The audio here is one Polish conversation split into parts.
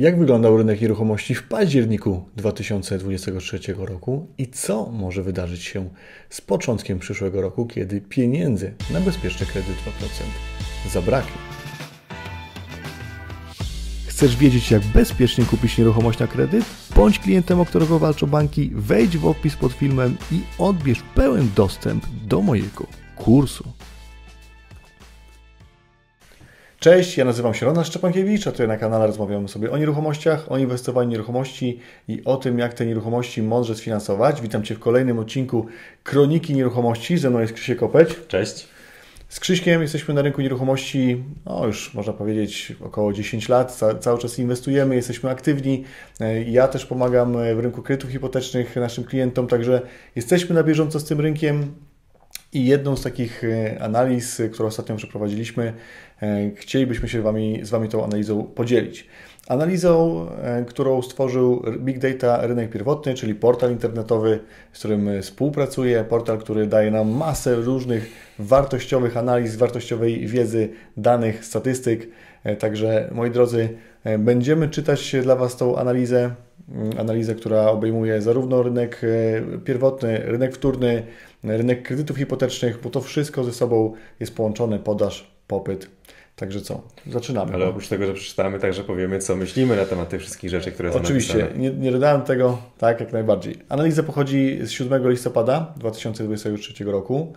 Jak wyglądał rynek nieruchomości w październiku 2023 roku i co może wydarzyć się z początkiem przyszłego roku, kiedy pieniędzy na bezpieczny kredyt 2% zabraknie? Chcesz wiedzieć, jak bezpiecznie kupić nieruchomość na kredyt? Bądź klientem, o którego walczą banki, wejdź w opis pod filmem i odbierz pełen dostęp do mojego kursu. Cześć, ja nazywam się Ronald Szczepankiewicz, a tutaj na kanale rozmawiamy sobie o nieruchomościach, o inwestowaniu w nieruchomości i o tym, jak te nieruchomości mądrze sfinansować. Witam Cię w kolejnym odcinku Kroniki Nieruchomości. Ze mną jest Krzysiek Kopeć. Cześć. Z Krzyśkiem jesteśmy na rynku nieruchomości, no już można powiedzieć około 10 lat, Ca cały czas inwestujemy, jesteśmy aktywni. Ja też pomagam w rynku kredytów hipotecznych naszym klientom, także jesteśmy na bieżąco z tym rynkiem. I jedną z takich e, analiz, którą ostatnio przeprowadziliśmy, e, chcielibyśmy się wami, z Wami tą analizą podzielić. Analizą, e, którą stworzył Big Data Rynek Pierwotny, czyli portal internetowy, z którym współpracuję, portal, który daje nam masę różnych wartościowych analiz, wartościowej wiedzy, danych, statystyk. Także moi drodzy, będziemy czytać dla Was tą analizę, mm, analizę, która obejmuje zarówno rynek pierwotny, rynek wtórny, rynek kredytów hipotecznych, bo to wszystko ze sobą jest połączone, podaż, popyt. Także co? Zaczynamy. Ale oprócz tego, że przeczytamy, także powiemy, co myślimy na temat tych wszystkich rzeczy, które są Oczywiście, nie, nie dodałem tego, tak, jak najbardziej. Analiza pochodzi z 7 listopada 2023 roku.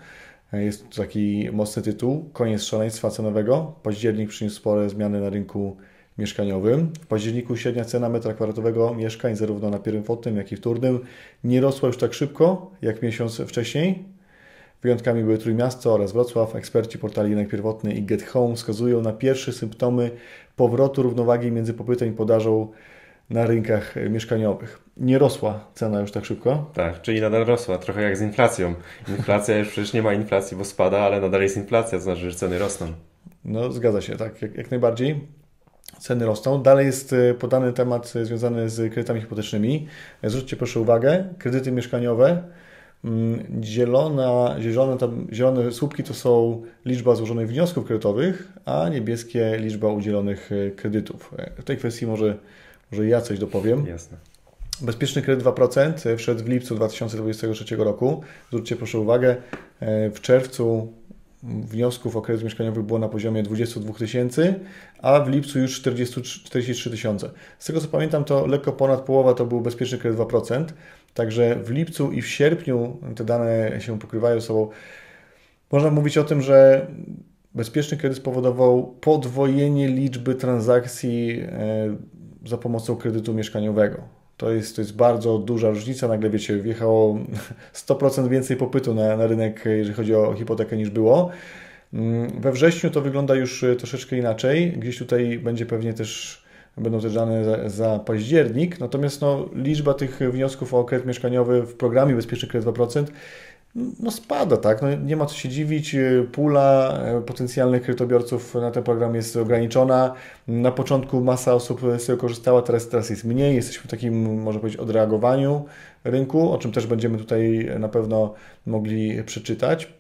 Jest to taki mocny tytuł, koniec szaleństwa cenowego. Październik przyniósł spore zmiany na rynku mieszkaniowym. W październiku średnia cena metra kwadratowego mieszkań zarówno na pierwotnym, jak i wtórnym nie rosła już tak szybko jak miesiąc wcześniej. Wyjątkami były Trójmiasto oraz Wrocław. Eksperci portali Rynek Pierwotny i Get Home wskazują na pierwsze symptomy powrotu równowagi między popytem i podażą na rynkach mieszkaniowych. Nie rosła cena już tak szybko. Tak, czyli nadal rosła, trochę jak z inflacją. Inflacja już przecież nie ma inflacji, bo spada, ale nadal jest inflacja, to znaczy, że ceny rosną. No, zgadza się, tak, jak, jak najbardziej ceny rosną. Dalej jest e, podany temat e, związany z kredytami hipotecznymi. E, zwróćcie proszę uwagę, kredyty mieszkaniowe. Mm, zielona, zielone, tam, zielone słupki to są liczba złożonych wniosków kredytowych, a niebieskie liczba udzielonych kredytów. W tej kwestii może, może ja coś dopowiem. Jasne. Bezpieczny kredyt 2% wszedł w lipcu 2023 roku. Zwróćcie proszę uwagę, w czerwcu wniosków o kredyt mieszkaniowy było na poziomie 22 tysięcy, a w lipcu już 40, 43 tysiące. Z tego co pamiętam, to lekko ponad połowa to był bezpieczny kredyt 2%, także w lipcu i w sierpniu te dane się pokrywają ze sobą. Można mówić o tym, że bezpieczny kredyt spowodował podwojenie liczby transakcji e, za pomocą kredytu mieszkaniowego. To jest, to jest bardzo duża różnica. Nagle, wiecie, wjechało 100% więcej popytu na, na rynek, jeżeli chodzi o hipotekę, niż było. Mm, we wrześniu to wygląda już e, troszeczkę inaczej. Gdzieś tutaj będzie pewnie też, będą też dane za, za październik. Natomiast no, liczba tych wniosków o kredyt mieszkaniowy w programie Bezpieczny Kredyt 2% no spada, tak? No nie ma co się dziwić. Pula e, potencjalnych kredytobiorców na ten program jest ograniczona. Na początku masa osób z tego korzystała, teraz, teraz jest mniej. Jesteśmy w takim, można powiedzieć, odreagowaniu rynku, o czym też będziemy tutaj na pewno mogli przeczytać.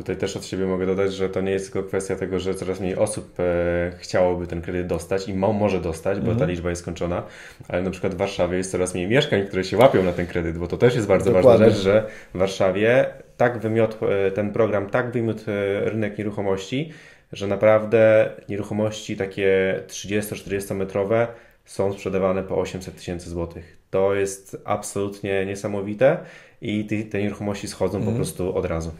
Tutaj też od siebie mogę dodać, że to nie jest tylko kwestia tego, że coraz mniej osób e, chciałoby ten kredyt dostać i mo może dostać, bo mhm. ta liczba jest skończona, ale na przykład w Warszawie jest coraz mniej mieszkań, które się łapią na ten kredyt, bo to też jest bardzo Dokładnie. ważna rzecz, że w Warszawie tak wymiotł e, ten program, tak wymiotł e, rynek nieruchomości, że naprawdę nieruchomości takie 30-40 metrowe są sprzedawane po 800 tysięcy złotych. To jest absolutnie niesamowite i te, te nieruchomości schodzą mhm. po prostu od razu.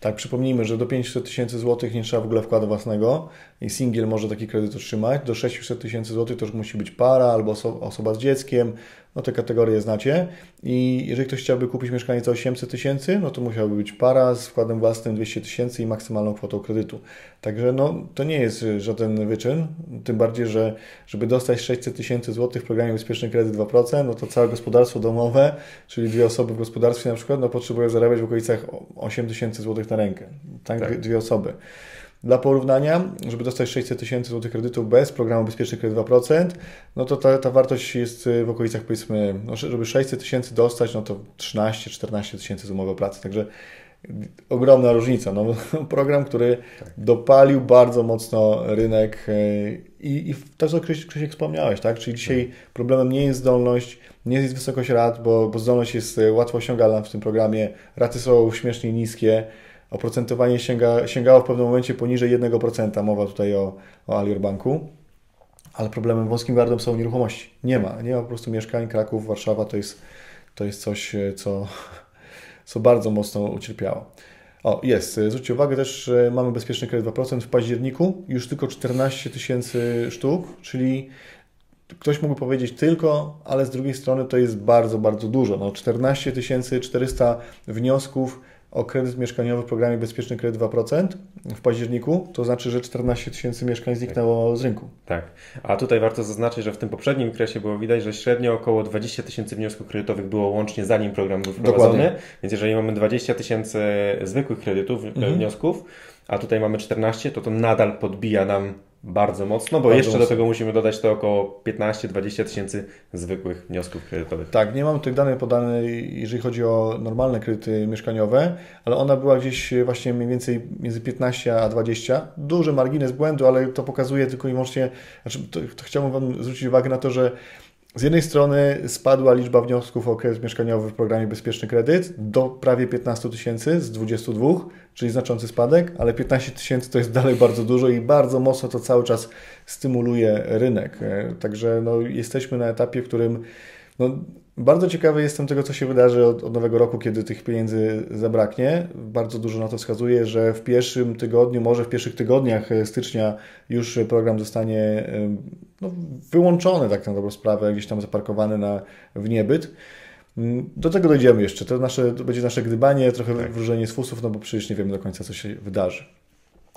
Tak, przypomnijmy, że do 500 tysięcy złotych nie trzeba w ogóle wkładu własnego i singiel może taki kredyt otrzymać. Do 600 tysięcy złotych to już musi być para albo oso osoba z dzieckiem, no te kategorie znacie. I jeżeli ktoś chciałby kupić mieszkanie za 800 tysięcy, no to musiałby być para z wkładem własnym 200 tysięcy i maksymalną kwotą kredytu. Także no, to nie jest żaden wyczyn, tym bardziej, że żeby dostać 600 tysięcy złotych w programie Bezpieczny Kredyt 2%, no to całe gospodarstwo domowe, czyli dwie osoby w gospodarstwie na przykład, no potrzebują zarabiać w okolicach 8 tysięcy złotych na rękę. Tak, tak. dwie osoby. Dla porównania, żeby dostać 600 tysięcy złotych kredytu bez programu Bezpieczny Kredyt 2%, no to ta, ta wartość jest y, w okolicach powiedzmy, no, żeby 600 tysięcy dostać, no to 13-14 tysięcy z umowy o pracę. Także ogromna różnica. No, program, który tak. dopalił bardzo mocno rynek e, i, i to, co Krzysiek wspomniałeś, tak? Czyli dzisiaj tak. problemem nie jest zdolność, nie jest wysokość rat, bo, bo zdolność jest łatwo osiągalna w tym programie, raty są śmiesznie niskie, oprocentowanie sięga, sięgało w pewnym momencie poniżej 1%, mowa tutaj o, o Alior Banku, ale problemem wąskim gardłem są nieruchomości. Nie ma, nie ma po prostu mieszkań, Kraków, Warszawa to jest, to jest coś, co, co bardzo mocno ucierpiało. O, jest. Zwróćcie uwagę też, mamy bezpieczny kredyt 2% w październiku, już tylko 14 tysięcy sztuk, czyli ktoś mógłby powiedzieć tylko, ale z drugiej strony to jest bardzo, bardzo dużo. No, 14 400 wniosków o kredyt mieszkaniowy w programie Bezpieczny Kredyt 2% w październiku, to znaczy, że 14 tysięcy mieszkań zniknęło z rynku. Tak, a tutaj warto zaznaczyć, że w tym poprzednim okresie było widać, że średnio około 20 tysięcy wniosków kredytowych było łącznie zanim program był wprowadzony, Dokładnie. więc jeżeli mamy 20 tysięcy zwykłych kredytów, mhm. wniosków, a tutaj mamy 14, to to nadal podbija nam bardzo mocno, bo bardzo jeszcze mocno. do tego musimy dodać to około 15-20 tysięcy zwykłych wniosków kredytowych. Tak, nie mam tych danych podane, jeżeli chodzi o normalne kredyty mieszkaniowe, ale ona była gdzieś właśnie mniej więcej między 15 a 20. Duży margines błędu, ale to pokazuje tylko i wyłącznie, znaczy to, to chciałbym Wam zwrócić uwagę na to, że z jednej strony spadła liczba wniosków o kredyt mieszkaniowy w programie Bezpieczny Kredyt do prawie 15 tysięcy z 22, czyli znaczący spadek, ale 15 tysięcy to jest dalej bardzo dużo i bardzo mocno to cały czas stymuluje rynek. E, także no, jesteśmy na etapie, w którym no, bardzo ciekawy jestem tego, co się wydarzy od, od, nowego roku, kiedy tych pieniędzy zabraknie. Bardzo dużo na to wskazuje, że w pierwszym tygodniu, może w pierwszych tygodniach stycznia już program zostanie no, wyłączony, tak na dobrą sprawę, gdzieś tam zaparkowany na, w niebyt. Mm, do tego dojdziemy jeszcze. To, nasze, to będzie nasze gdybanie, trochę tak. wróżenie z fusów, no bo przecież nie wiemy do końca, co się wydarzy.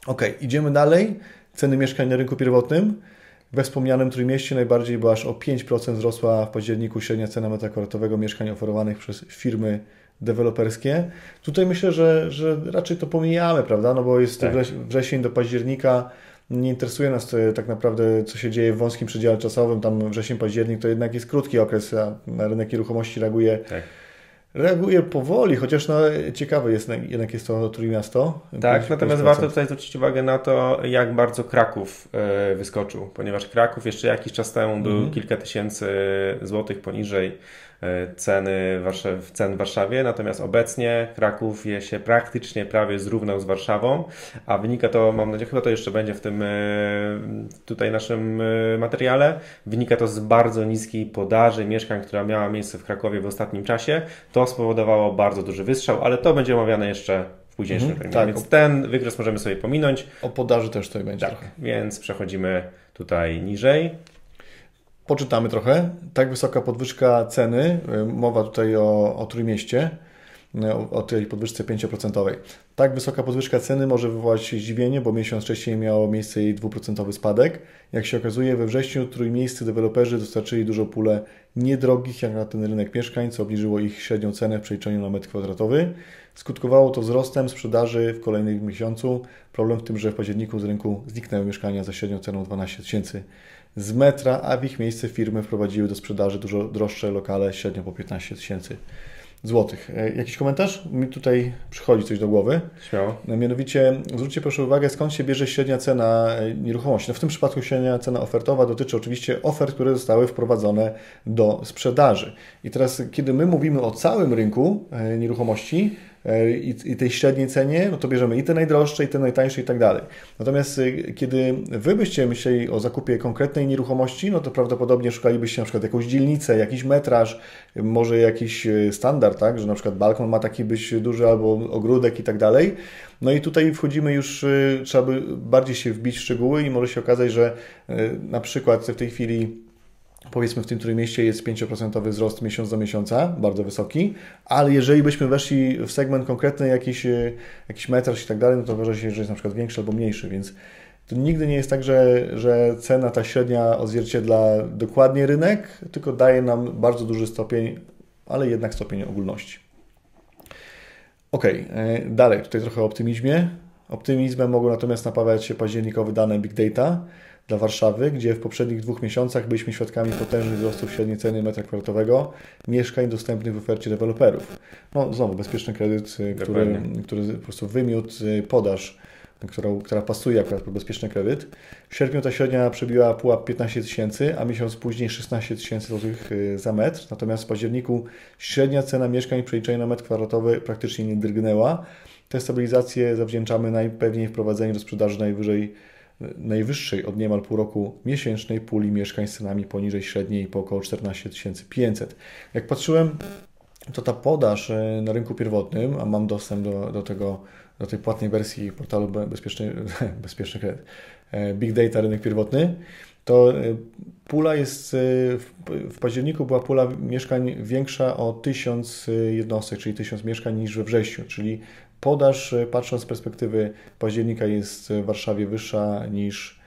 Ok, idziemy dalej. Ceny mieszkań na rynku pierwotnym. We wspomnianym Trójmieście najbardziej, bo aż o 5% wzrosła w październiku średnia cena metra kwadratowego mieszkań oferowanych przez firmy deweloperskie. Tutaj myślę, że, że raczej to pomijamy, prawda? No bo jest tak. wrzesień do października. Nie interesuje nas tak naprawdę, co się dzieje w wąskim przedziale czasowym. Tam wrzesień, październik to jednak jest krótki okres, a rynek nieruchomości reaguje tak reaguje powoli, chociaż no, ciekawe jest, jednak jest to Trójmiasto. Tak, natomiast warto tutaj zwrócić uwagę na to, jak bardzo Kraków e, wyskoczył, ponieważ Kraków jeszcze jakiś czas temu był mm -hmm. kilka tysięcy złotych poniżej E, ceny cen w Warszawie, natomiast obecnie Kraków je się praktycznie prawie zrównał z Warszawą, a wynika to, mam nadzieję, chyba to jeszcze będzie w tym e, tutaj naszym e, materiale, wynika to z bardzo niskiej podaży mieszkań, która miała miejsce w Krakowie w ostatnim czasie. To spowodowało bardzo duży wystrzał, ale to będzie omawiane jeszcze w późniejszym mhm, tak. Więc ten wykres możemy sobie pominąć. O podaży też tutaj będzie. Tak, trochę. więc przechodzimy tutaj niżej poczytamy trochę. Tak wysoka podwyżka ceny, y, mowa tutaj o, o Trójmieście, y, o, tej podwyżce 5%. Tak wysoka podwyżka ceny może wywołać zdziwienie, bo miesiąc wcześniej miało miejsce jej 2% spadek. Jak się okazuje, we wrześniu trójmiejscy deweloperzy dostarczyli dużo pulę niedrogich jak na ten rynek mieszkań, co obniżyło ich średnią cenę w przeliczeniu na metr kwadratowy. Skutkowało to wzrostem sprzedaży w kolejnym miesiącu. Problem w tym, że w październiku z rynku zniknęły mieszkania za średnią ceną 12 tysięcy z metra, a w ich miejsce firmy wprowadziły do sprzedaży dużo droższe lokale, średnio po 15 tysięcy złotych. E, jakiś komentarz? Mi tutaj przychodzi coś do głowy. Śmiało. E, mianowicie zwróćcie proszę uwagę, skąd się bierze średnia cena e, nieruchomości. No w tym przypadku średnia cena ofertowa dotyczy oczywiście ofert, które zostały wprowadzone do sprzedaży. I teraz, kiedy my mówimy o całym rynku nieruchomości, i, i tej średniej cenie, no to bierzemy i te najdroższe, i te najtańsze i tak dalej. Natomiast e, kiedy Wy byście myśleli o zakupie konkretnej nieruchomości, no to prawdopodobnie szukalibyście na przykład jakąś dzielnicę, jakiś metraż, może jakiś e, standard, tak, że na przykład balkon ma taki być duży albo ogródek i tak dalej. No i tutaj wchodzimy już, trzeba by bardziej się wbić w szczegóły i może się okazać, że na przykład w tej chwili powiedzmy w tym Trójmieście jest 5% wzrost miesiąc do miesiąca, bardzo wysoki, ale jeżeli byśmy weszli w segment konkretny, jakiś, e, jakiś metraż i tak dalej, no to okaże się, że jest na przykład większy albo mniejszy, więc to nigdy nie jest tak, że, że cena ta średnia odzwierciedla dokładnie rynek, tylko daje nam bardzo duży stopień, ale jednak stopień ogólności. Ok, e, dalej, tutaj trochę o optymizmie. Optymizmem mogą natomiast napawać się październikowe dane Big Data. Dla Warszawy, gdzie w poprzednich dwóch miesiącach byliśmy świadkami potężnych wzrostów średniej ceny metra kwartowego mieszkań dostępnych w ofercie deweloperów. No znowu bezpieczny kredyt, który, który po prostu wymiótł podaż która, która pasuje akurat pod bezpieczny kredyt. W sierpniu ta średnia przebiła pułap 15 tysięcy, a miesiąc później 16 tysięcy złotych y, za metr. Natomiast w październiku średnia cena mieszkań przeliczenia na metr kwadratowy praktycznie nie drgnęła. Tę stabilizację zawdzięczamy najpewniej wprowadzeniu do sprzedaży najwyżej, najwyższej od niemal pół roku miesięcznej puli mieszkań z cenami poniżej średniej po około 14 500. Jak patrzyłem, to ta podaż y, na rynku pierwotnym, a mam dostęp do, do tego do tej płatnej wersji portalu bezpieczny, bezpieczny kredyt, e, Big Data rynek pierwotny, to e, pula jest, e, w październiku była pula mieszkań większa o 1000 jednostek, czyli 1000 mieszkań niż we wrześniu, czyli podaż patrząc z perspektywy października jest w Warszawie wyższa niż,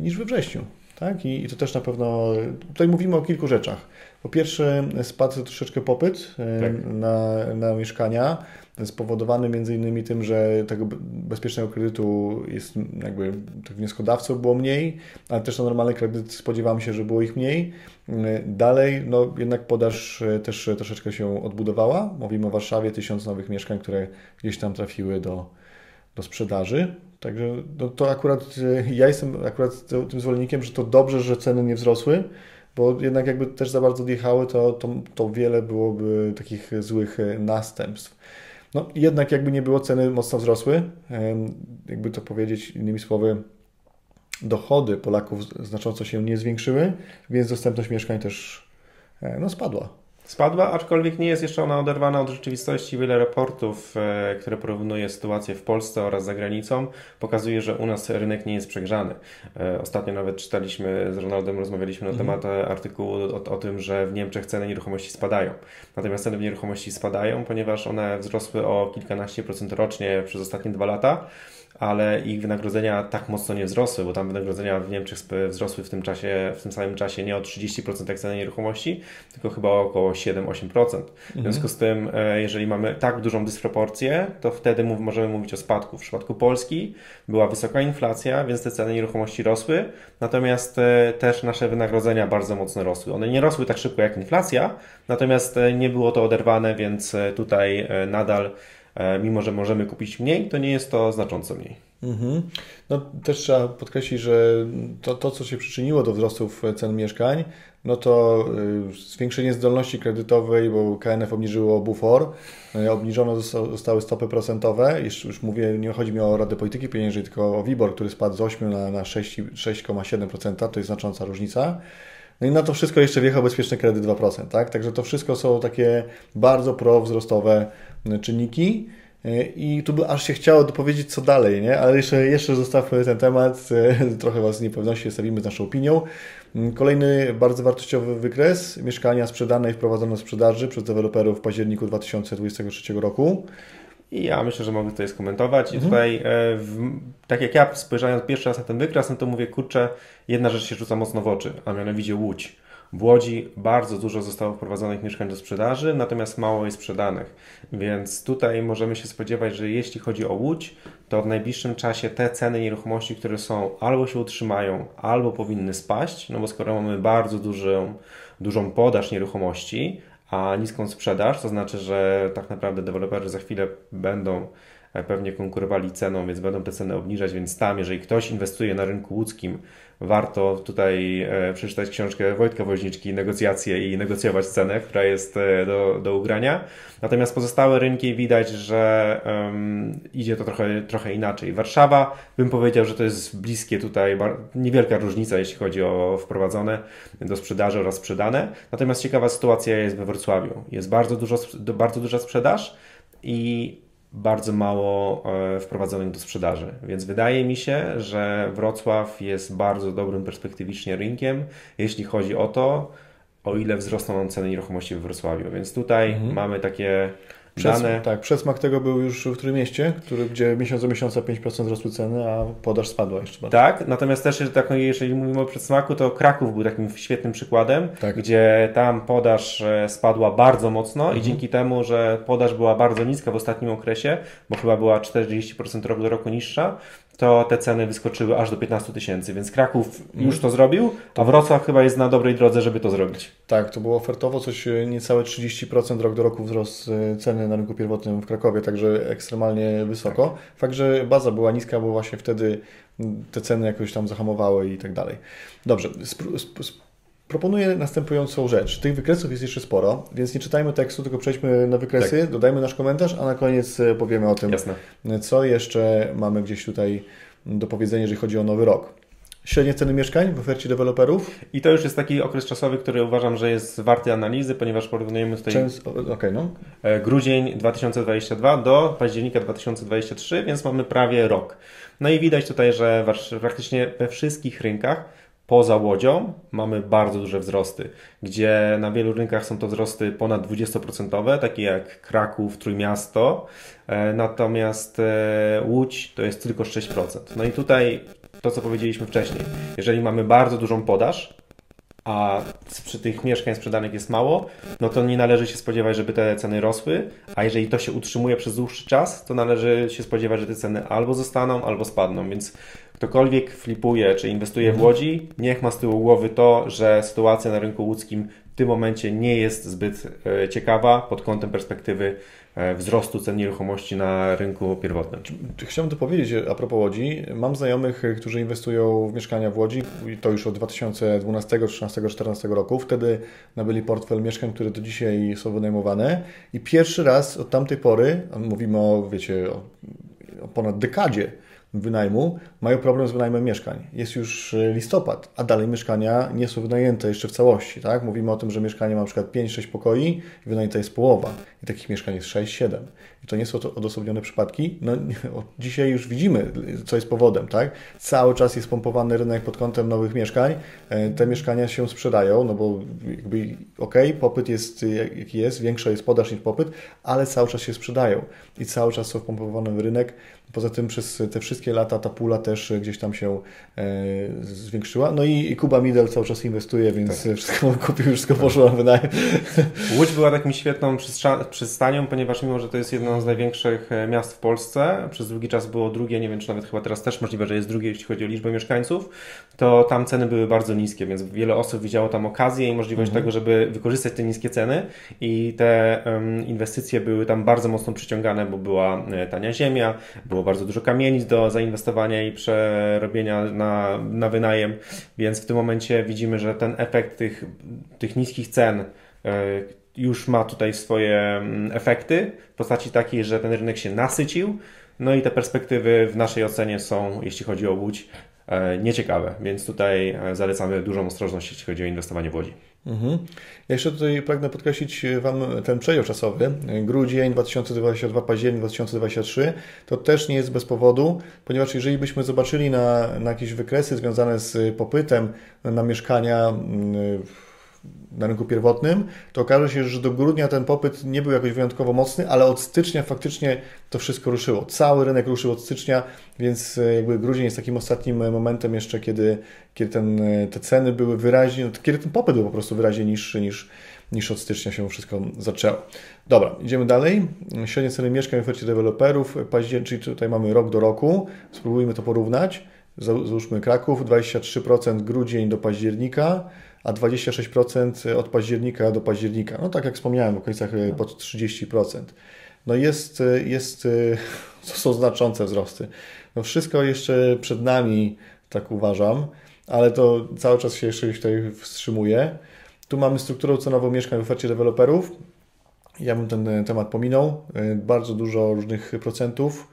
niż we wrześniu. Tak? I, I to też na pewno, tutaj mówimy o kilku rzeczach. Po pierwsze spadł troszeczkę popyt tak. na, na mieszkania, spowodowany między innymi tym, że tego bezpiecznego kredytu jest jakby tych wnioskodawców było mniej, ale też na normalny kredyt spodziewamy się, że było ich mniej. Dalej, no jednak podaż też troszeczkę się odbudowała. Mówimy o Warszawie, tysiąc nowych mieszkań, które gdzieś tam trafiły do, do sprzedaży. Także no, to akurat ja jestem akurat tym zwolennikiem, że to dobrze, że ceny nie wzrosły, bo jednak jakby też za bardzo odjechały, to, to, to wiele byłoby takich złych następstw. No jednak jakby nie było, ceny mocno wzrosły. Jakby to powiedzieć innymi słowy, dochody Polaków znacząco się nie zwiększyły, więc dostępność mieszkań też e, no, spadła. Spadła, aczkolwiek nie jest jeszcze ona oderwana od rzeczywistości. Wiele raportów, e, które porównuje sytuację w Polsce oraz za granicą, pokazuje, że u nas rynek nie jest przegrzany. E, ostatnio nawet czytaliśmy z Ronaldem, rozmawialiśmy na mhm. temat artykułu o, o, tym, że w Niemczech ceny nieruchomości spadają. Natomiast ceny nieruchomości spadają, ponieważ one wzrosły o kilkanaście procent rocznie przez ostatnie dwa lata ale ich wynagrodzenia tak mocno nie wzrosły, bo tam wynagrodzenia w Niemczech wzrosły w tym czasie, w tym samym czasie nie o 30% jak ceny nieruchomości, tylko chyba o około 7-8%. W związku z tym, e, jeżeli mamy tak dużą dysproporcję, to wtedy mów, możemy mówić o spadku. W przypadku Polski była wysoka inflacja, więc te ceny nieruchomości rosły, natomiast e, też nasze wynagrodzenia bardzo mocno rosły. One nie rosły tak szybko jak inflacja, natomiast e, nie było to oderwane, więc tutaj nadal mimo że możemy kupić mniej, to nie jest to znacząco mniej. Mhm. No, też trzeba podkreślić, że to, to, co się przyczyniło do wzrostów cen mieszkań, no to y, zwiększenie zdolności kredytowej, bo KNF obniżyło bufor, y, obniżone zostały stopy procentowe, już, już mówię, nie chodzi mi o Radę Polityki Pieniężnej, tylko o WIBOR, który spadł z 8 na, na 6,7%, to jest znacząca różnica. No i na to wszystko jeszcze wjechał bezpieczny kredyt 2%, tak? Także to wszystko są takie bardzo prowzrostowe czynniki. E, I tu by aż się chciało dopowiedzieć, co dalej, nie? ale jeszcze, jeszcze zostawmy ten temat, e, trochę Was z niepewności stawimy z naszą opinią. Mm, kolejny bardzo wartościowy wykres, mieszkania sprzedane i wprowadzone do sprzedaży przez deweloperów w październiku 2023 roku. I ja myślę, że mogę tutaj skomentować. I mhm. tutaj, e, w, tak jak ja spojrzałem pierwszy raz na ten wykres, no to mówię, kurczę, jedna rzecz się rzuca mocno w oczy, a mianowicie Łódź. W Łodzi bardzo dużo zostało wprowadzonych mieszkań do sprzedaży, natomiast mało jest sprzedanych. Więc tutaj możemy się spodziewać, że jeśli chodzi o Łódź, to w najbliższym czasie te ceny nieruchomości, które są, albo się utrzymają, albo powinny spaść, no bo skoro mamy bardzo dużą, dużą podaż nieruchomości, a niską sprzedaż, to znaczy, że tak naprawdę deweloperzy za chwilę będą e, pewnie konkurowali ceną, więc będą te ceny obniżać, więc tam, jeżeli ktoś inwestuje na rynku łódzkim, warto tutaj e, przeczytać książkę Wojtka Woźniczki, negocjacje i negocjować cenę, która jest e, do, do ugrania. Natomiast pozostałe rynki widać, że um, idzie to trochę, trochę inaczej. Warszawa, bym powiedział, że to jest bliskie tutaj, niewielka różnica, jeśli chodzi o wprowadzone do sprzedaży oraz sprzedane. Natomiast ciekawa sytuacja jest we Wrocławiu. Jest bardzo, dużo, bardzo duża sprzedaż i bardzo mało e, wprowadzonych do sprzedaży. Więc wydaje mi się, że Wrocław jest bardzo dobrym perspektywicznie rynkiem, jeśli chodzi o to, o ile wzrosną ceny nieruchomości w Wrocławiu. Więc tutaj mhm. mamy takie przez, dane. Tak, przesmak tego był już w którym mieście, który, gdzie miesiąc do miesiąca 5% rosły ceny, a podaż spadła jeszcze bardziej. Tak, natomiast też tak, jeżeli mówimy o przedsmaku, to Kraków był takim świetnym przykładem, tak. gdzie tam podaż e, spadła bardzo mocno mhm. i dzięki temu, że podaż była bardzo niska w ostatnim okresie, bo chyba była 40% rok do roku niższa, to te ceny wyskoczyły aż do 15 tysięcy, więc Kraków już to zrobił, a Wrocław chyba jest na dobrej drodze, żeby to zrobić. Tak, to było ofertowo coś e, niecałe 30% rok do roku wzrost e, ceny na rynku pierwotnym w Krakowie, także ekstremalnie wysoko. Tak. Fakt, że baza była niska, bo właśnie wtedy te ceny jakoś tam zahamowały i tak dalej. Dobrze, Proponuję następującą rzecz. Tych wykresów jest jeszcze sporo, więc nie czytajmy tekstu, tylko przejdźmy na wykresy, tak. dodajmy nasz komentarz, a na koniec e, powiemy o tym, Jasne. co jeszcze mamy gdzieś tutaj do powiedzenia, jeżeli chodzi o nowy rok. Średnie ceny mieszkań w ofercie deweloperów? I to już jest taki okres czasowy, który uważam, że jest warty analizy, ponieważ porównujemy tutaj Często, okay, no. E, grudzień 2022 do października 2023, więc mamy prawie rok. No i widać tutaj, że praktycznie we wszystkich rynkach poza Łodzią mamy bardzo duże wzrosty, gdzie na wielu rynkach są to wzrosty ponad 20%, takie jak Kraków, Trójmiasto, e, natomiast e, Łódź to jest tylko 6%. No i tutaj to, co powiedzieliśmy wcześniej, jeżeli mamy bardzo dużą podaż, a przy tych mieszkań sprzedanych jest mało, no to nie należy się spodziewać, żeby te ceny rosły, a jeżeli to się utrzymuje przez dłuższy czas, to należy się spodziewać, że te ceny albo zostaną, albo spadną, więc ktokolwiek flipuje czy inwestuje w mhm. Łodzi, niech ma z tyłu głowy to, że sytuacja na rynku łódzkim w tym momencie nie jest zbyt e, ciekawa pod kątem perspektywy e, wzrostu cen nieruchomości na rynku pierwotnym. Chciałbym to powiedzieć a propos Łodzi. Mam znajomych, którzy inwestują w mieszkania w Łodzi i to już od 2012, 2013, 2014 roku. Wtedy nabyli portfel mieszkań, które do dzisiaj są wynajmowane i pierwszy raz od tamtej pory, mówimy o, wiecie, o ponad dekadzie, wynajmu mają problem z wynajmem mieszkań. Jest już e, listopad, a dalej mieszkania nie są wynajęte jeszcze w całości. Tak? Mówimy o tym, że mieszkanie ma na przykład 5-6 pokoi i wynajęta jest połowa. I takich mieszkań jest 6-7. To nie są to odosobnione przypadki. No, dzisiaj już widzimy, co jest powodem. Tak? Cały czas jest pompowany rynek pod kątem nowych mieszkań. E, te mieszkania się sprzedają, no bo jakby okej, okay, popyt jest jaki jest, większa jest podaż niż popyt, ale cały czas się sprzedają i cały czas są wpompowane w rynek. Poza tym przez te wszystkie lata ta pula też gdzieś tam się e, zwiększyła. No i, Kuba Midel cały czas inwestuje, więc tak. wszystko kupił, wszystko poszło na wynajem. Łódź była takim świetną przystanią, ponieważ mimo, że to jest jedno z największych e, miast w Polsce, przez długi czas było drugie, nie wiem czy nawet chyba teraz też możliwe, że jest drugie, jeśli chodzi o liczbę mieszkańców, to tam ceny były bardzo niskie, więc wiele osób widziało tam okazję i możliwość mhm. tego, żeby wykorzystać te niskie ceny. I te um, inwestycje były tam bardzo mocno przyciągane, bo była e, tania ziemia, było bardzo dużo kamienic do zainwestowania i przerobienia na, na wynajem, więc w tym momencie widzimy, że ten efekt tych, tych niskich cen e, już ma tutaj swoje mm, efekty w postaci takiej, że ten rynek się nasycił, no i te perspektywy w naszej ocenie są, jeśli chodzi o Łódź, e, nieciekawe, więc tutaj e, zalecamy dużą ostrożność, jeśli chodzi o inwestowanie w Łodzi. Mhm. Ja jeszcze tutaj pragnę podkreślić Wam ten przedział czasowy. Grudzień 2022, październik 2023 to też nie jest bez powodu, ponieważ jeżeli byśmy zobaczyli na, na jakieś wykresy związane z popytem na mieszkania mm, na rynku pierwotnym, to okaże się, że do grudnia ten popyt nie był jakoś wyjątkowo mocny, ale od stycznia faktycznie to wszystko ruszyło. Cały rynek ruszył od stycznia, więc e, jakby grudzień jest takim ostatnim e, momentem jeszcze, kiedy, kiedy ten, e, te ceny były wyraźnie, kiedy ten popyt był po prostu wyraźnie niższy niż, niż od stycznia się wszystko zaczęło. Dobra, idziemy dalej. Średnie ceny mieszkań w ofercie deweloperów, czyli tutaj mamy rok do roku. Spróbujmy to porównać. Załóżmy Kraków, 23% grudzień do października, a 26% od października do października. No tak jak wspomniałem, w okolicach e, pod 30%. No jest, e, jest, e, to są znaczące wzrosty. No wszystko jeszcze przed nami, tak uważam, ale to cały czas się jeszcze tutaj wstrzymuje. Tu mamy strukturę cenową mieszkań w ofercie deweloperów. Ja bym ten temat pominął. Bardzo dużo różnych procentów.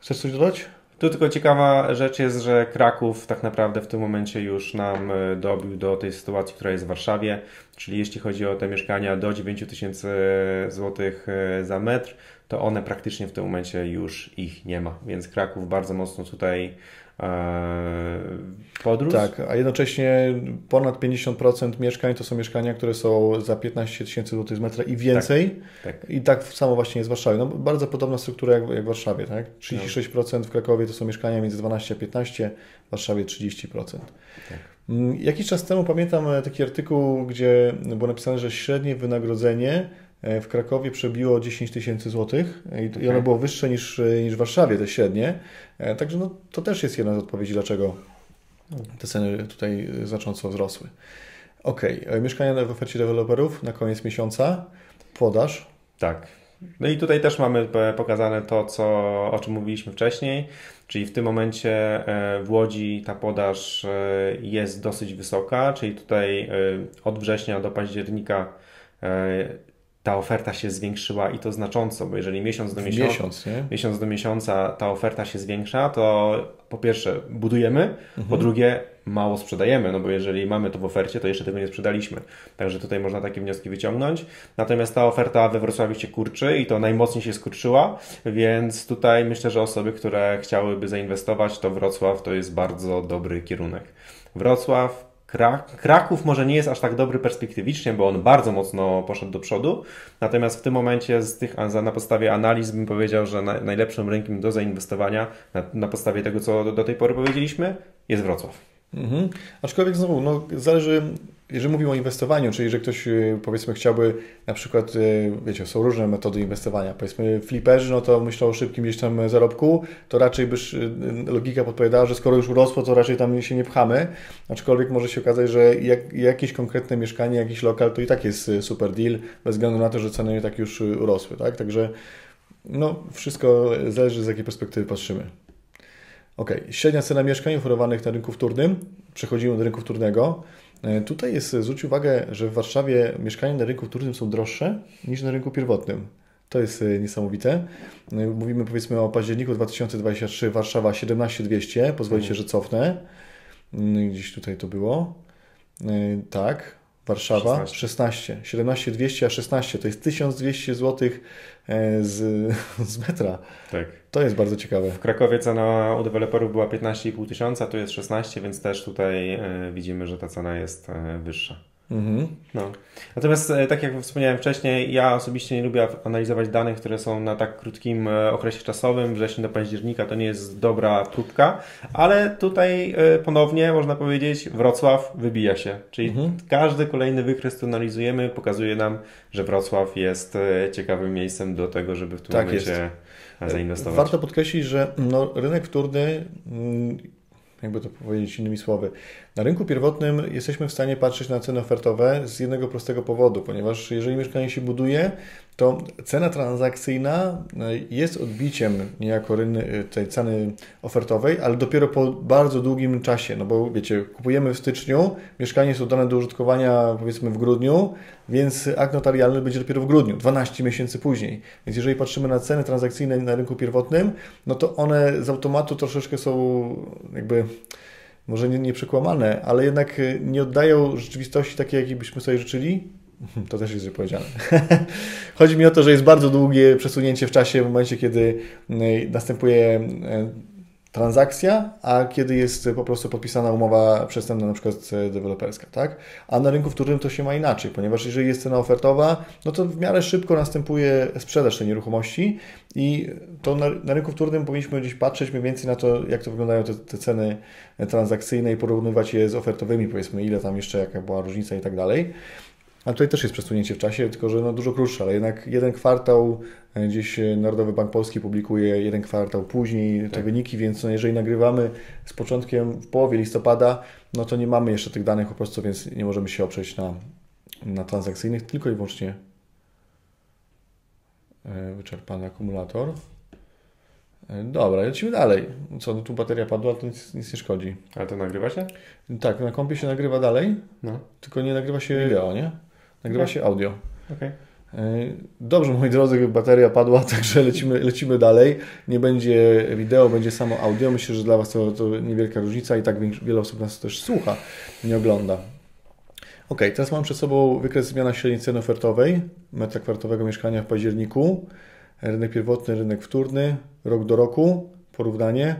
Chcesz coś dodać? Tu tylko ciekawa rzecz jest, że Kraków tak naprawdę w tym momencie już nam e, dobił do tej sytuacji, która jest w Warszawie, czyli jeśli chodzi o te mieszkania do 9 tysięcy złotych e, za metr, to one praktycznie w tym momencie już ich nie ma, więc Kraków bardzo mocno tutaj E, podróż. Tak, a jednocześnie ponad 50% mieszkań to są mieszkania, które są za 15 tysięcy złotych z metra i więcej. Tak, tak. I tak samo właśnie jest w Warszawie. No, bardzo podobna struktura jak, jak w Warszawie. Tak? 36% w Krakowie to są mieszkania między 12 a 15, w Warszawie 30%. Tak. Mm, jakiś czas temu pamiętam taki artykuł, gdzie było napisane, że średnie wynagrodzenie w Krakowie przebiło 10 tysięcy złotych i, i ono było wyższe niż, niż w Warszawie, te średnie. Także no, to też jest jedna z odpowiedzi, dlaczego te ceny tutaj znacząco wzrosły. Ok, mieszkania w ofercie deweloperów na koniec miesiąca, podaż. Tak. No i tutaj też mamy pokazane to, co, o czym mówiliśmy wcześniej, czyli w tym momencie e, w Łodzi ta podaż e, jest dosyć wysoka, czyli tutaj e, od września do października ta oferta się zwiększyła i to znacząco, bo jeżeli miesiąc do miesiąca, miesiąc, miesiąc do miesiąca ta oferta się zwiększa, to po pierwsze budujemy, mhm. po drugie mało sprzedajemy, no bo jeżeli mamy to w ofercie, to jeszcze tego nie sprzedaliśmy. Także tutaj można takie wnioski wyciągnąć. Natomiast ta oferta we Wrocławiu się kurczy i to najmocniej się skurczyła, więc tutaj myślę, że osoby, które chciałyby zainwestować, to Wrocław to jest bardzo dobry kierunek. Wrocław, Kraków może nie jest aż tak dobry perspektywicznie, bo on bardzo mocno poszedł do przodu. Natomiast w tym momencie z tych, na podstawie analiz bym powiedział, że najlepszym rynkiem do zainwestowania na, na podstawie tego, co do, do tej pory powiedzieliśmy, jest Wrocław. Mhm. Aczkolwiek znowu, no, zależy, jeżeli mówimy o inwestowaniu, czyli że ktoś y, powiedzmy chciałby na przykład, y, wiecie, są różne metody inwestowania. Powiedzmy fliperzy, no to myślą o szybkim gdzieś tam zarobku, to raczej byś y, logika podpowiadała, że skoro już urosło, to raczej tam się nie pchamy. Aczkolwiek może się okazać, że jak, jakieś konkretne mieszkanie, jakiś lokal, to i tak jest super deal, bez względu na to, że ceny i tak już urosły, tak? Także no, wszystko zależy z jakiej perspektywy patrzymy. Ok, średnia cena mieszkań oferowanych na rynku wtórnym. Przechodzimy do rynku wtórnego. E, tutaj jest, zwróć uwagę, że w Warszawie mieszkania na rynku wtórnym są droższe niż na rynku pierwotnym. To jest e, niesamowite. E, mówimy powiedzmy o październiku 2023, Warszawa 17200, pozwolicie, mhm. że cofnę. Mm, gdzieś tutaj to było. Tak, Warszawa 16, 16 17 200, a 16 to jest 1200 zł z, z metra. Tak. To jest bardzo ciekawe. W Krakowie cena u deweloperów była 15,5 tysiąca, tu jest 16, więc też tutaj e, widzimy, że ta cena jest e, wyższa. Mhm. No. Natomiast, e, tak jak wspomniałem wcześniej, ja osobiście nie lubię analizować danych, które są na tak krótkim okresie czasowym. Września do października to nie jest dobra próbka, ale tutaj ponownie można powiedzieć, Wrocław wybija się. Czyli mhm. każdy kolejny wykres, który analizujemy, pokazuje nam, że Wrocław jest ciekawym miejscem do tego, żeby w tym tak momencie. Jest zainwestować. Warto podkreślić, że no, rynek wtórny, mm, jakby to powiedzieć innymi słowy, na rynku pierwotnym jesteśmy w stanie patrzeć na ceny ofertowe z jednego prostego powodu, ponieważ jeżeli mieszkanie się buduje, to cena transakcyjna e, jest odbiciem niejako e, tej ceny ofertowej, ale dopiero po bardzo długim czasie, no bo wiecie, kupujemy w styczniu, mieszkanie jest oddane do użytkowania powiedzmy w grudniu, więc akt notarialny będzie dopiero w grudniu, 12 miesięcy później. Więc jeżeli patrzymy na ceny transakcyjne na rynku pierwotnym, no to one z automatu troszeczkę są jakby może nie, nie przekłamane, ale jednak y, nie oddają rzeczywistości takiej, jakiej byśmy sobie życzyli. To też jest źle powiedziane. Chodzi mi o to, że jest bardzo długie przesunięcie w czasie w momencie, kiedy y, następuje y, transakcja, a kiedy jest po prostu podpisana umowa przestępna, na przykład deweloperska, tak? A na rynku wtórnym to się ma inaczej, ponieważ jeżeli jest cena ofertowa, no to w miarę szybko następuje sprzedaż tej nieruchomości i to na, na rynku wtórnym powinniśmy gdzieś patrzeć mniej więcej na to, jak to wyglądają te, te ceny transakcyjne i porównywać je z ofertowymi, powiedzmy, ile tam jeszcze, jaka była różnica i tak dalej. A tutaj też jest przesunięcie w czasie, tylko że no dużo krótsze, ale jednak jeden kwartał, e, gdzieś e, Narodowy Bank Polski publikuje jeden kwartał później te tak. wyniki, więc no jeżeli nagrywamy z początkiem w połowie listopada, no to nie mamy jeszcze tych danych po prostu, więc nie możemy się oprzeć na, na transakcyjnych, tylko i wyłącznie e, wyczerpany akumulator. Dobra, lecimy dalej. Co, no tu bateria padła, to nic, nic nie szkodzi. Ale to nagrywa się? Tak, na kompie się nagrywa dalej, no. tylko nie nagrywa się wideo, nie? Nagrywa się audio. Okay. Dobrze, moi drodzy, bateria padła, także lecimy, lecimy dalej. Nie będzie wideo, będzie samo audio. Myślę, że dla Was to, to niewielka różnica i tak wiele osób nas też słucha, nie ogląda. Ok, teraz mam przed sobą wykres zmiana średniej ceny ofertowej metra kwartowego mieszkania w październiku. Rynek pierwotny, rynek wtórny, rok do roku, porównanie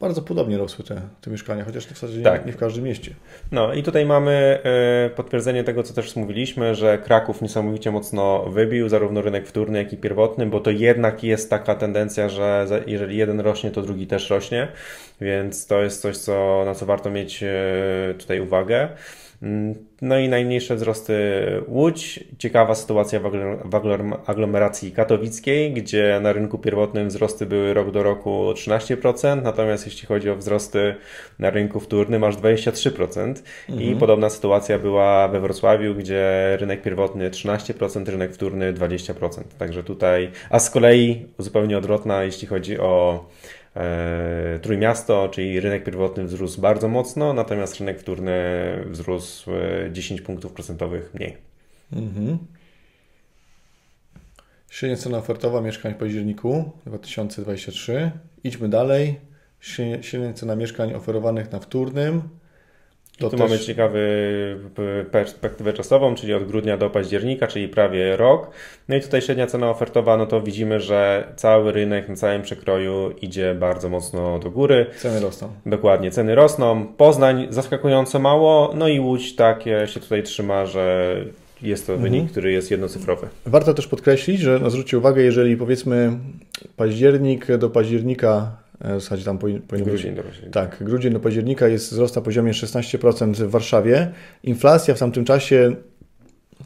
bardzo podobnie rosły te, te mieszkania, chociaż w zasadzie tak. nie, nie, w każdym mieście. No i tutaj mamy y, potwierdzenie tego, co też mówiliśmy, że Kraków niesamowicie mocno wybił zarówno rynek wtórny, jak i pierwotny, bo to jednak jest taka tendencja, że jeżeli jeden rośnie, to drugi też rośnie, więc to jest coś, co, na co warto mieć y, tutaj uwagę. Mm, no i najmniejsze wzrosty Łódź. Ciekawa sytuacja w aglomeracji katowickiej, gdzie na rynku pierwotnym wzrosty były rok do roku 13%, natomiast jeśli chodzi o wzrosty na rynku wtórnym aż 23%. Mhm. I podobna sytuacja była we Wrocławiu, gdzie rynek pierwotny 13%, rynek wtórny 20%. Także tutaj, a z kolei zupełnie odwrotna, jeśli chodzi o Trójmiasto, czyli rynek pierwotny wzrósł bardzo mocno, natomiast rynek wtórny wzrósł 10 e, punktów procentowych mniej. Mhm. Średnia cena ofertowa mieszkań w październiku 2023. Idźmy dalej. Średnia cena mieszkań oferowanych na wtórnym to tu też... mamy ciekawy perspektywę czasową, czyli od grudnia do października, czyli prawie rok. No i tutaj średnia cena ofertowa, no to widzimy, że cały rynek na całym przekroju idzie bardzo mocno do góry. Ceny rosną. Dokładnie, ceny rosną. Poznań zaskakująco mało, no i Łódź takie się tutaj trzyma, że jest to wynik, mhm. który jest jednocyfrowy. Warto też podkreślić, że no zwróćcie uwagę, jeżeli powiedzmy październik do października w zasadzie tam powinno grudzień do października. Tak, grudzień do października jest wzrost na poziomie 16% w Warszawie. Inflacja w tamtym czasie,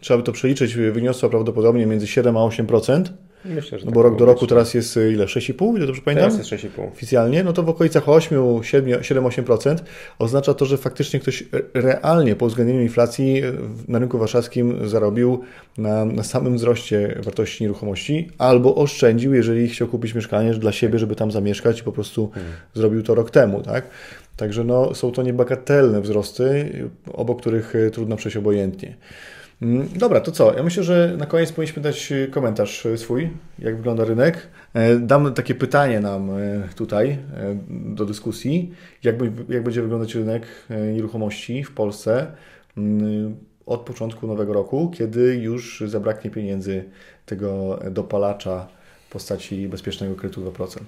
trzeba by to przeliczyć, wyniosła prawdopodobnie między 7 a 8%. Myślę, że no tak bo rok do roku teraz jest y, ile? 6,5? Ile dobrze pamiętam? Teraz jest 6,5. Oficjalnie, no to w okolicach 8, 7-8% oznacza to, że faktycznie ktoś realnie po uwzględnieniu inflacji y, na rynku warszawskim zarobił na, na samym wzroście wartości nieruchomości albo oszczędził, jeżeli chciał kupić mieszkanie dla siebie, żeby tam zamieszkać i po prostu hmm. zrobił to rok temu, tak? Także no, są to niebagatelne wzrosty, obok których y, trudno przejść obojętnie. Mm, dobra, to co? Ja myślę, że na koniec powinniśmy dać y, komentarz y, swój, jak wygląda rynek. E, dam takie pytanie nam e, tutaj e, do dyskusji, jak, jak będzie wyglądać rynek nieruchomości w Polsce mm, od początku nowego roku, kiedy już zabraknie pieniędzy tego dopalacza w postaci bezpiecznego kredytu 2%.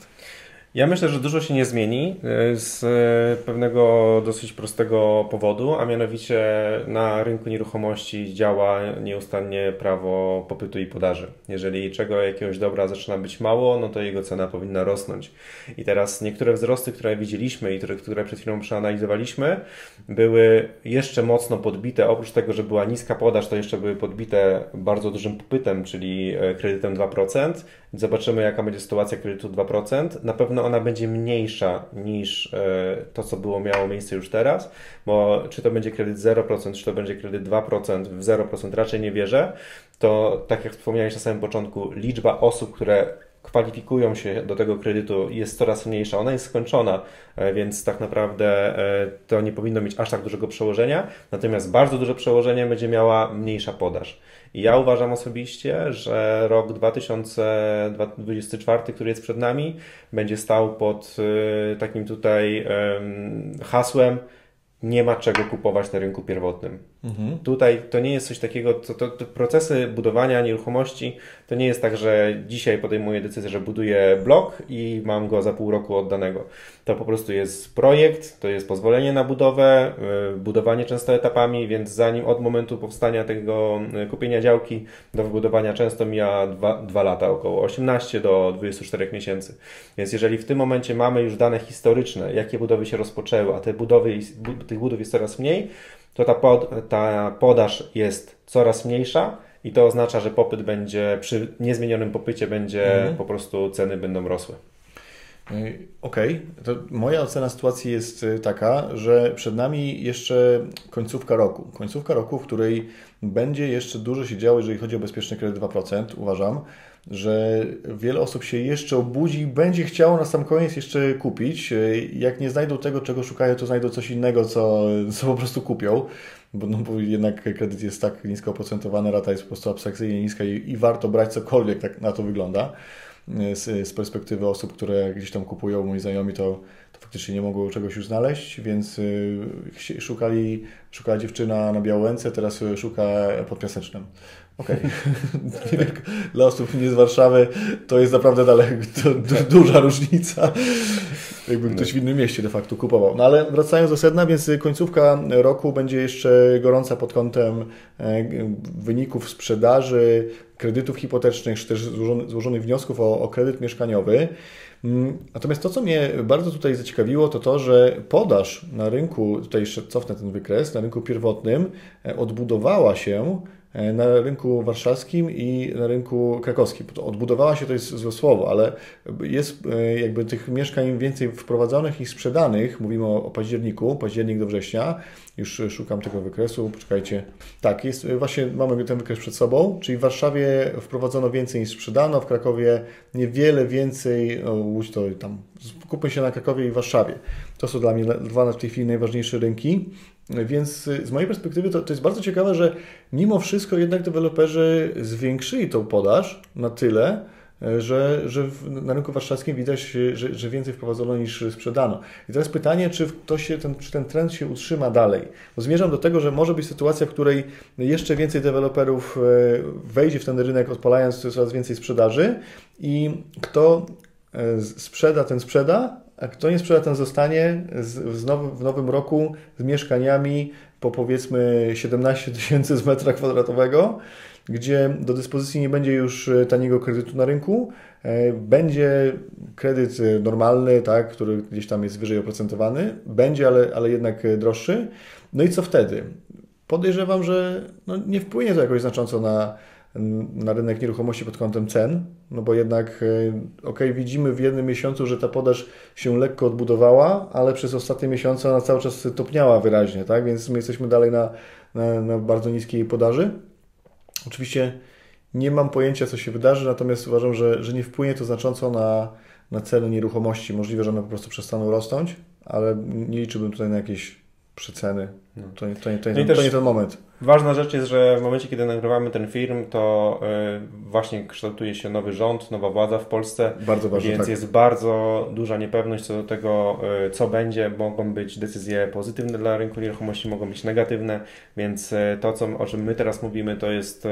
Ja myślę, że dużo się nie zmieni e, z e, pewnego dosyć prostego powodu, a mianowicie na rynku nieruchomości działa nieustannie prawo popytu i podaży. Jeżeli czego jakiegoś dobra zaczyna być mało, no to jego cena powinna rosnąć. I teraz niektóre wzrosty, które widzieliśmy i które, które przed chwilą przeanalizowaliśmy, były jeszcze mocno podbite. Oprócz tego, że była niska podaż, to jeszcze były podbite bardzo dużym popytem, czyli e, kredytem 2%. Zobaczymy, jaka będzie sytuacja kredytu 2%. Na pewno ona będzie mniejsza niż e, to, co było miało miejsce już teraz, bo czy to będzie kredyt 0%, czy to będzie kredyt 2%, w 0% raczej nie wierzę, to tak jak wspomniałeś na samym początku, liczba osób, które kwalifikują się do tego kredytu jest coraz mniejsza, ona jest skończona, e, więc tak naprawdę e, to nie powinno mieć aż tak dużego przełożenia, natomiast bardzo duże przełożenie będzie miała mniejsza podaż. I ja uważam osobiście, że rok 2024, który jest przed nami, będzie stał pod e, takim tutaj hasłem nie ma czego kupować na rynku pierwotnym. Mhm. Tutaj to nie jest coś takiego, to, to, to, procesy budowania nieruchomości to nie jest tak, że dzisiaj podejmuję decyzję, że buduję blok i mam go za pół roku oddanego. To po prostu jest projekt, to jest pozwolenie na budowę, yy, budowanie często etapami, więc zanim od momentu powstania tego yy, kupienia działki do wybudowania często mija dwa, dwa lata, około 18 do 24 miesięcy. Więc jeżeli w tym momencie mamy już dane historyczne, jakie budowy się rozpoczęły, a te budowy, tych budów jest coraz mniej, to ta, pod, ta podaż jest coraz mniejsza i to oznacza, że popyt będzie przy niezmienionym popycie będzie mhm. po prostu ceny będą rosły. Y, okej, okay. moja ocena sytuacji jest y, taka, że przed nami jeszcze końcówka roku. Końcówka roku, w której będzie jeszcze dużo się działo, jeżeli chodzi o bezpieczny kredyt 2%, uważam że wiele osób się jeszcze obudzi i będzie chciało na sam koniec jeszcze kupić. Jak nie znajdą tego, czego szukają, to znajdą coś innego, co, co po prostu kupią. Bo, no, bo jednak kredyt jest tak nisko oprocentowany, rata jest po prostu abstrakcyjnie niska i, i warto brać cokolwiek, tak na to wygląda. Z, z, perspektywy osób, które gdzieś tam kupują, moi znajomi, to, to faktycznie nie mogło czegoś już znaleźć, więc y, szukali, szukała dziewczyna na Białęce, teraz szuka pod Piasecznem. Okej. Okay. Dla osób nie z Warszawy to jest naprawdę daleko, duża różnica. Jakby ktoś w innym mieście de facto kupował. No ale wracając do sedna, więc końcówka roku będzie jeszcze gorąca pod kątem e, wyników sprzedaży, kredytów hipotecznych, czy też złożonych wniosków o, o kredyt mieszkaniowy. Mm, natomiast to, co mnie bardzo tutaj zaciekawiło, to to, że podaż na rynku, tutaj jeszcze cofnę ten wykres, na rynku pierwotnym e, odbudowała się na rynku warszawskim i na rynku krakowskim. Odbudowała się to jest złe słowo, ale jest e, jakby tych mieszkań więcej wprowadzonych niż sprzedanych. Mówimy o, o październiku, październik do września. Już szukam tego wykresu, poczekajcie. Tak, jest, właśnie mamy ten wykres przed sobą, czyli w Warszawie wprowadzono więcej niż sprzedano, w Krakowie niewiele więcej, no, Łódź to tam, skupmy się na Krakowie i Warszawie. To są dla mnie dwa w tej chwili najważniejsze rynki. Więc z mojej perspektywy to, to jest bardzo ciekawe, że mimo wszystko jednak deweloperzy zwiększyli tą podaż na tyle, e, że, że na rynku warszawskim widać, że, że więcej wprowadzono niż sprzedano. I teraz pytanie, czy, to się, ten, czy ten trend się utrzyma dalej? Bo zmierzam do tego, że może być sytuacja, w której jeszcze więcej deweloperów e, wejdzie w ten rynek, odpalając coraz więcej sprzedaży i kto e, sprzeda, ten sprzeda, a kto nie sprzeda, ten zostanie z, z now, w nowym roku z mieszkaniami po powiedzmy 17 tysięcy z metra kwadratowego, gdzie do dyspozycji nie będzie już e, taniego kredytu na rynku, e, będzie kredyt e, normalny, tak, który gdzieś tam jest wyżej oprocentowany, będzie, ale, ale jednak droższy. No i co wtedy? Podejrzewam, że no nie wpłynie to jakoś znacząco na, na rynek nieruchomości pod kątem cen, no bo jednak e, ok, widzimy w jednym miesiącu, że ta podaż się lekko odbudowała, ale przez ostatnie miesiące ona cały czas topniała wyraźnie, tak? Więc my jesteśmy dalej na, na, na bardzo niskiej podaży. Oczywiście nie mam pojęcia, co się wydarzy, natomiast uważam, że, że nie wpłynie to znacząco na, na ceny nieruchomości. Możliwe, że one po prostu przestaną rosnąć, ale nie liczyłbym tutaj na jakieś przeceny. No. To, to, to, to, no to nie ten moment. Ważna rzecz jest, że w momencie, kiedy nagrywamy ten film, to y, właśnie kształtuje się nowy rząd, nowa władza w Polsce. Bardzo ważne. Więc tak. jest bardzo duża niepewność co do tego, y, co będzie. Mogą być decyzje pozytywne dla rynku nieruchomości, mogą być negatywne, więc y, to, co, o czym my teraz mówimy, to jest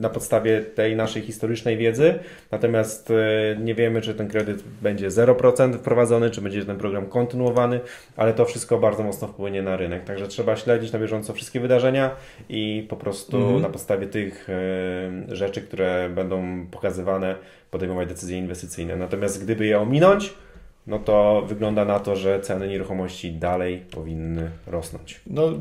na podstawie tej naszej historycznej wiedzy. Natomiast nie wiemy, czy ten kredyt będzie 0% wprowadzony, czy będzie ten program kontynuowany, ale to wszystko bardzo mocno wpłynie na rynek. Także trzeba śledzić na bieżąco wszystkie wydarzenia i po prostu mhm. na podstawie tych e, rzeczy, które będą pokazywane, podejmować decyzje inwestycyjne. Natomiast gdyby je ominąć, no to wygląda na to, że ceny nieruchomości dalej powinny rosnąć. No,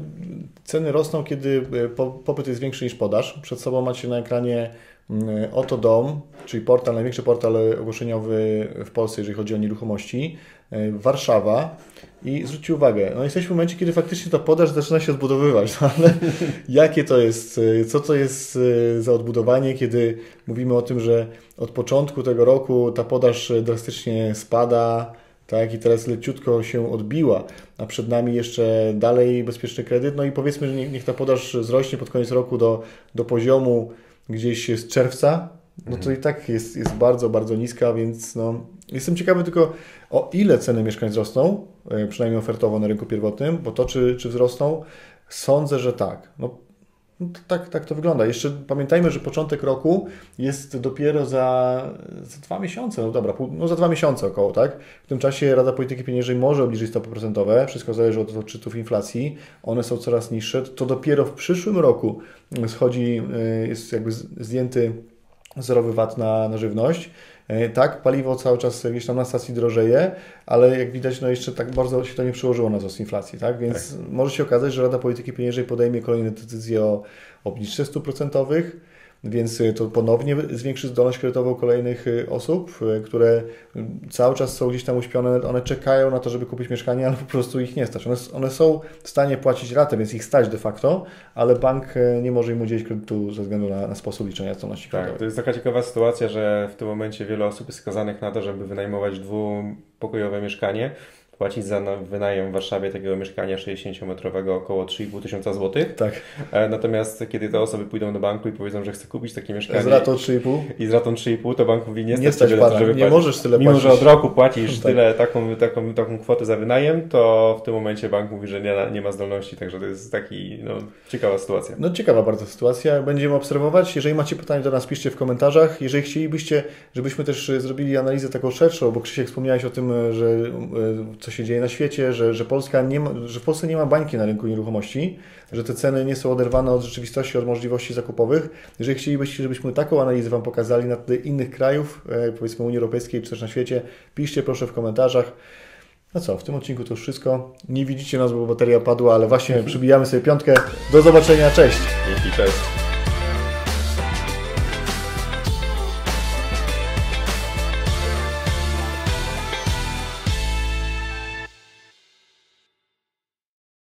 ceny rosną, kiedy e, popyt jest większy niż podaż. Przed sobą macie na ekranie mm, Oto Dom, czyli portal, największy portal ogłoszeniowy w Polsce, jeżeli chodzi o nieruchomości. E, Warszawa. I zwróćcie uwagę, no jesteśmy w momencie, kiedy faktycznie ta podaż zaczyna się odbudowywać, no ale jakie to jest, e, co to jest e, za odbudowanie, kiedy mówimy o tym, że od początku tego roku ta podaż drastycznie spada, tak, i teraz leciutko się odbiła, a przed nami jeszcze dalej bezpieczny kredyt, no i powiedzmy, że niech ta podaż wzrośnie pod koniec roku do, do poziomu gdzieś z czerwca, no to i tak jest, jest bardzo, bardzo niska, więc no, jestem ciekawy tylko o ile ceny mieszkań wzrosną, e, przynajmniej ofertowo na rynku pierwotnym, bo to czy, czy wzrosną, sądzę, że tak. No, no tak, tak to wygląda. Jeszcze pamiętajmy, że początek roku jest dopiero za, za dwa miesiące, no dobra, pół, no za dwa miesiące około, tak? W tym czasie Rada Polityki Pieniężnej może obniżyć stopy procentowe, wszystko zależy od odczytów inflacji, one są coraz niższe, to dopiero w przyszłym roku schodzi, e, jest jakby zdjęty zerowy VAT na, na żywność. E, tak, paliwo cały czas gdzieś tam na stacji drożeje, ale jak widać, no jeszcze tak bardzo się to nie przełożyło na wzrost inflacji, tak? Więc tak. może się okazać, że Rada Polityki Pieniężnej podejmie kolejne decyzje o obniżce stóp procentowych, więc y, to ponownie zwiększy zdolność kredytową kolejnych y, osób, y, które cały czas są gdzieś tam uśpione, one czekają na to, żeby kupić mieszkanie, ale po prostu ich nie stać. One, one są w stanie płacić ratę, więc ich stać de facto, ale bank nie może im udzielić kredytu ze względu na, na sposób liczenia zdolności kredytowej. Tak, to jest taka ciekawa sytuacja, że w tym momencie wiele osób jest skazanych na to, żeby wynajmować dwupokojowe mieszkanie, płacić za wynajem w Warszawie takiego mieszkania 60-metrowego około 3,5 tysiąca złotych. Tak. E, natomiast kiedy te osoby pójdą do banku i powiedzą, że chcą kupić takie mieszkanie. Z ratą 3,5? I z ratą 3,5 to bank mówi, nie, nie stać tyle, żeby Nie możesz tyle Mimo, płacić. że od roku płacisz tak. tyle, taką, taką, taką kwotę za wynajem, to w tym momencie bank mówi, że nie, nie ma zdolności, także to jest taki, no, ciekawa sytuacja. No ciekawa bardzo sytuacja, będziemy obserwować. Jeżeli macie pytania, to nas piszcie w komentarzach. Jeżeli chcielibyście, żebyśmy też zrobili analizę taką szerszą, bo Krzysiek wspomniałeś o tym, że e, coś się dzieje na świecie, że, że, Polska nie ma, że w Polsce nie ma bańki na rynku nieruchomości, że te ceny nie są oderwane od rzeczywistości, od możliwości zakupowych. Jeżeli chcielibyście, żebyśmy taką analizę Wam pokazali na tle innych krajów, e, powiedzmy Unii Europejskiej czy też na świecie, piszcie proszę w komentarzach. No co, w tym odcinku to już wszystko. Nie widzicie nas, bo bateria padła, ale właśnie przybijamy sobie piątkę. Do zobaczenia, cześć! Dzięki, cześć!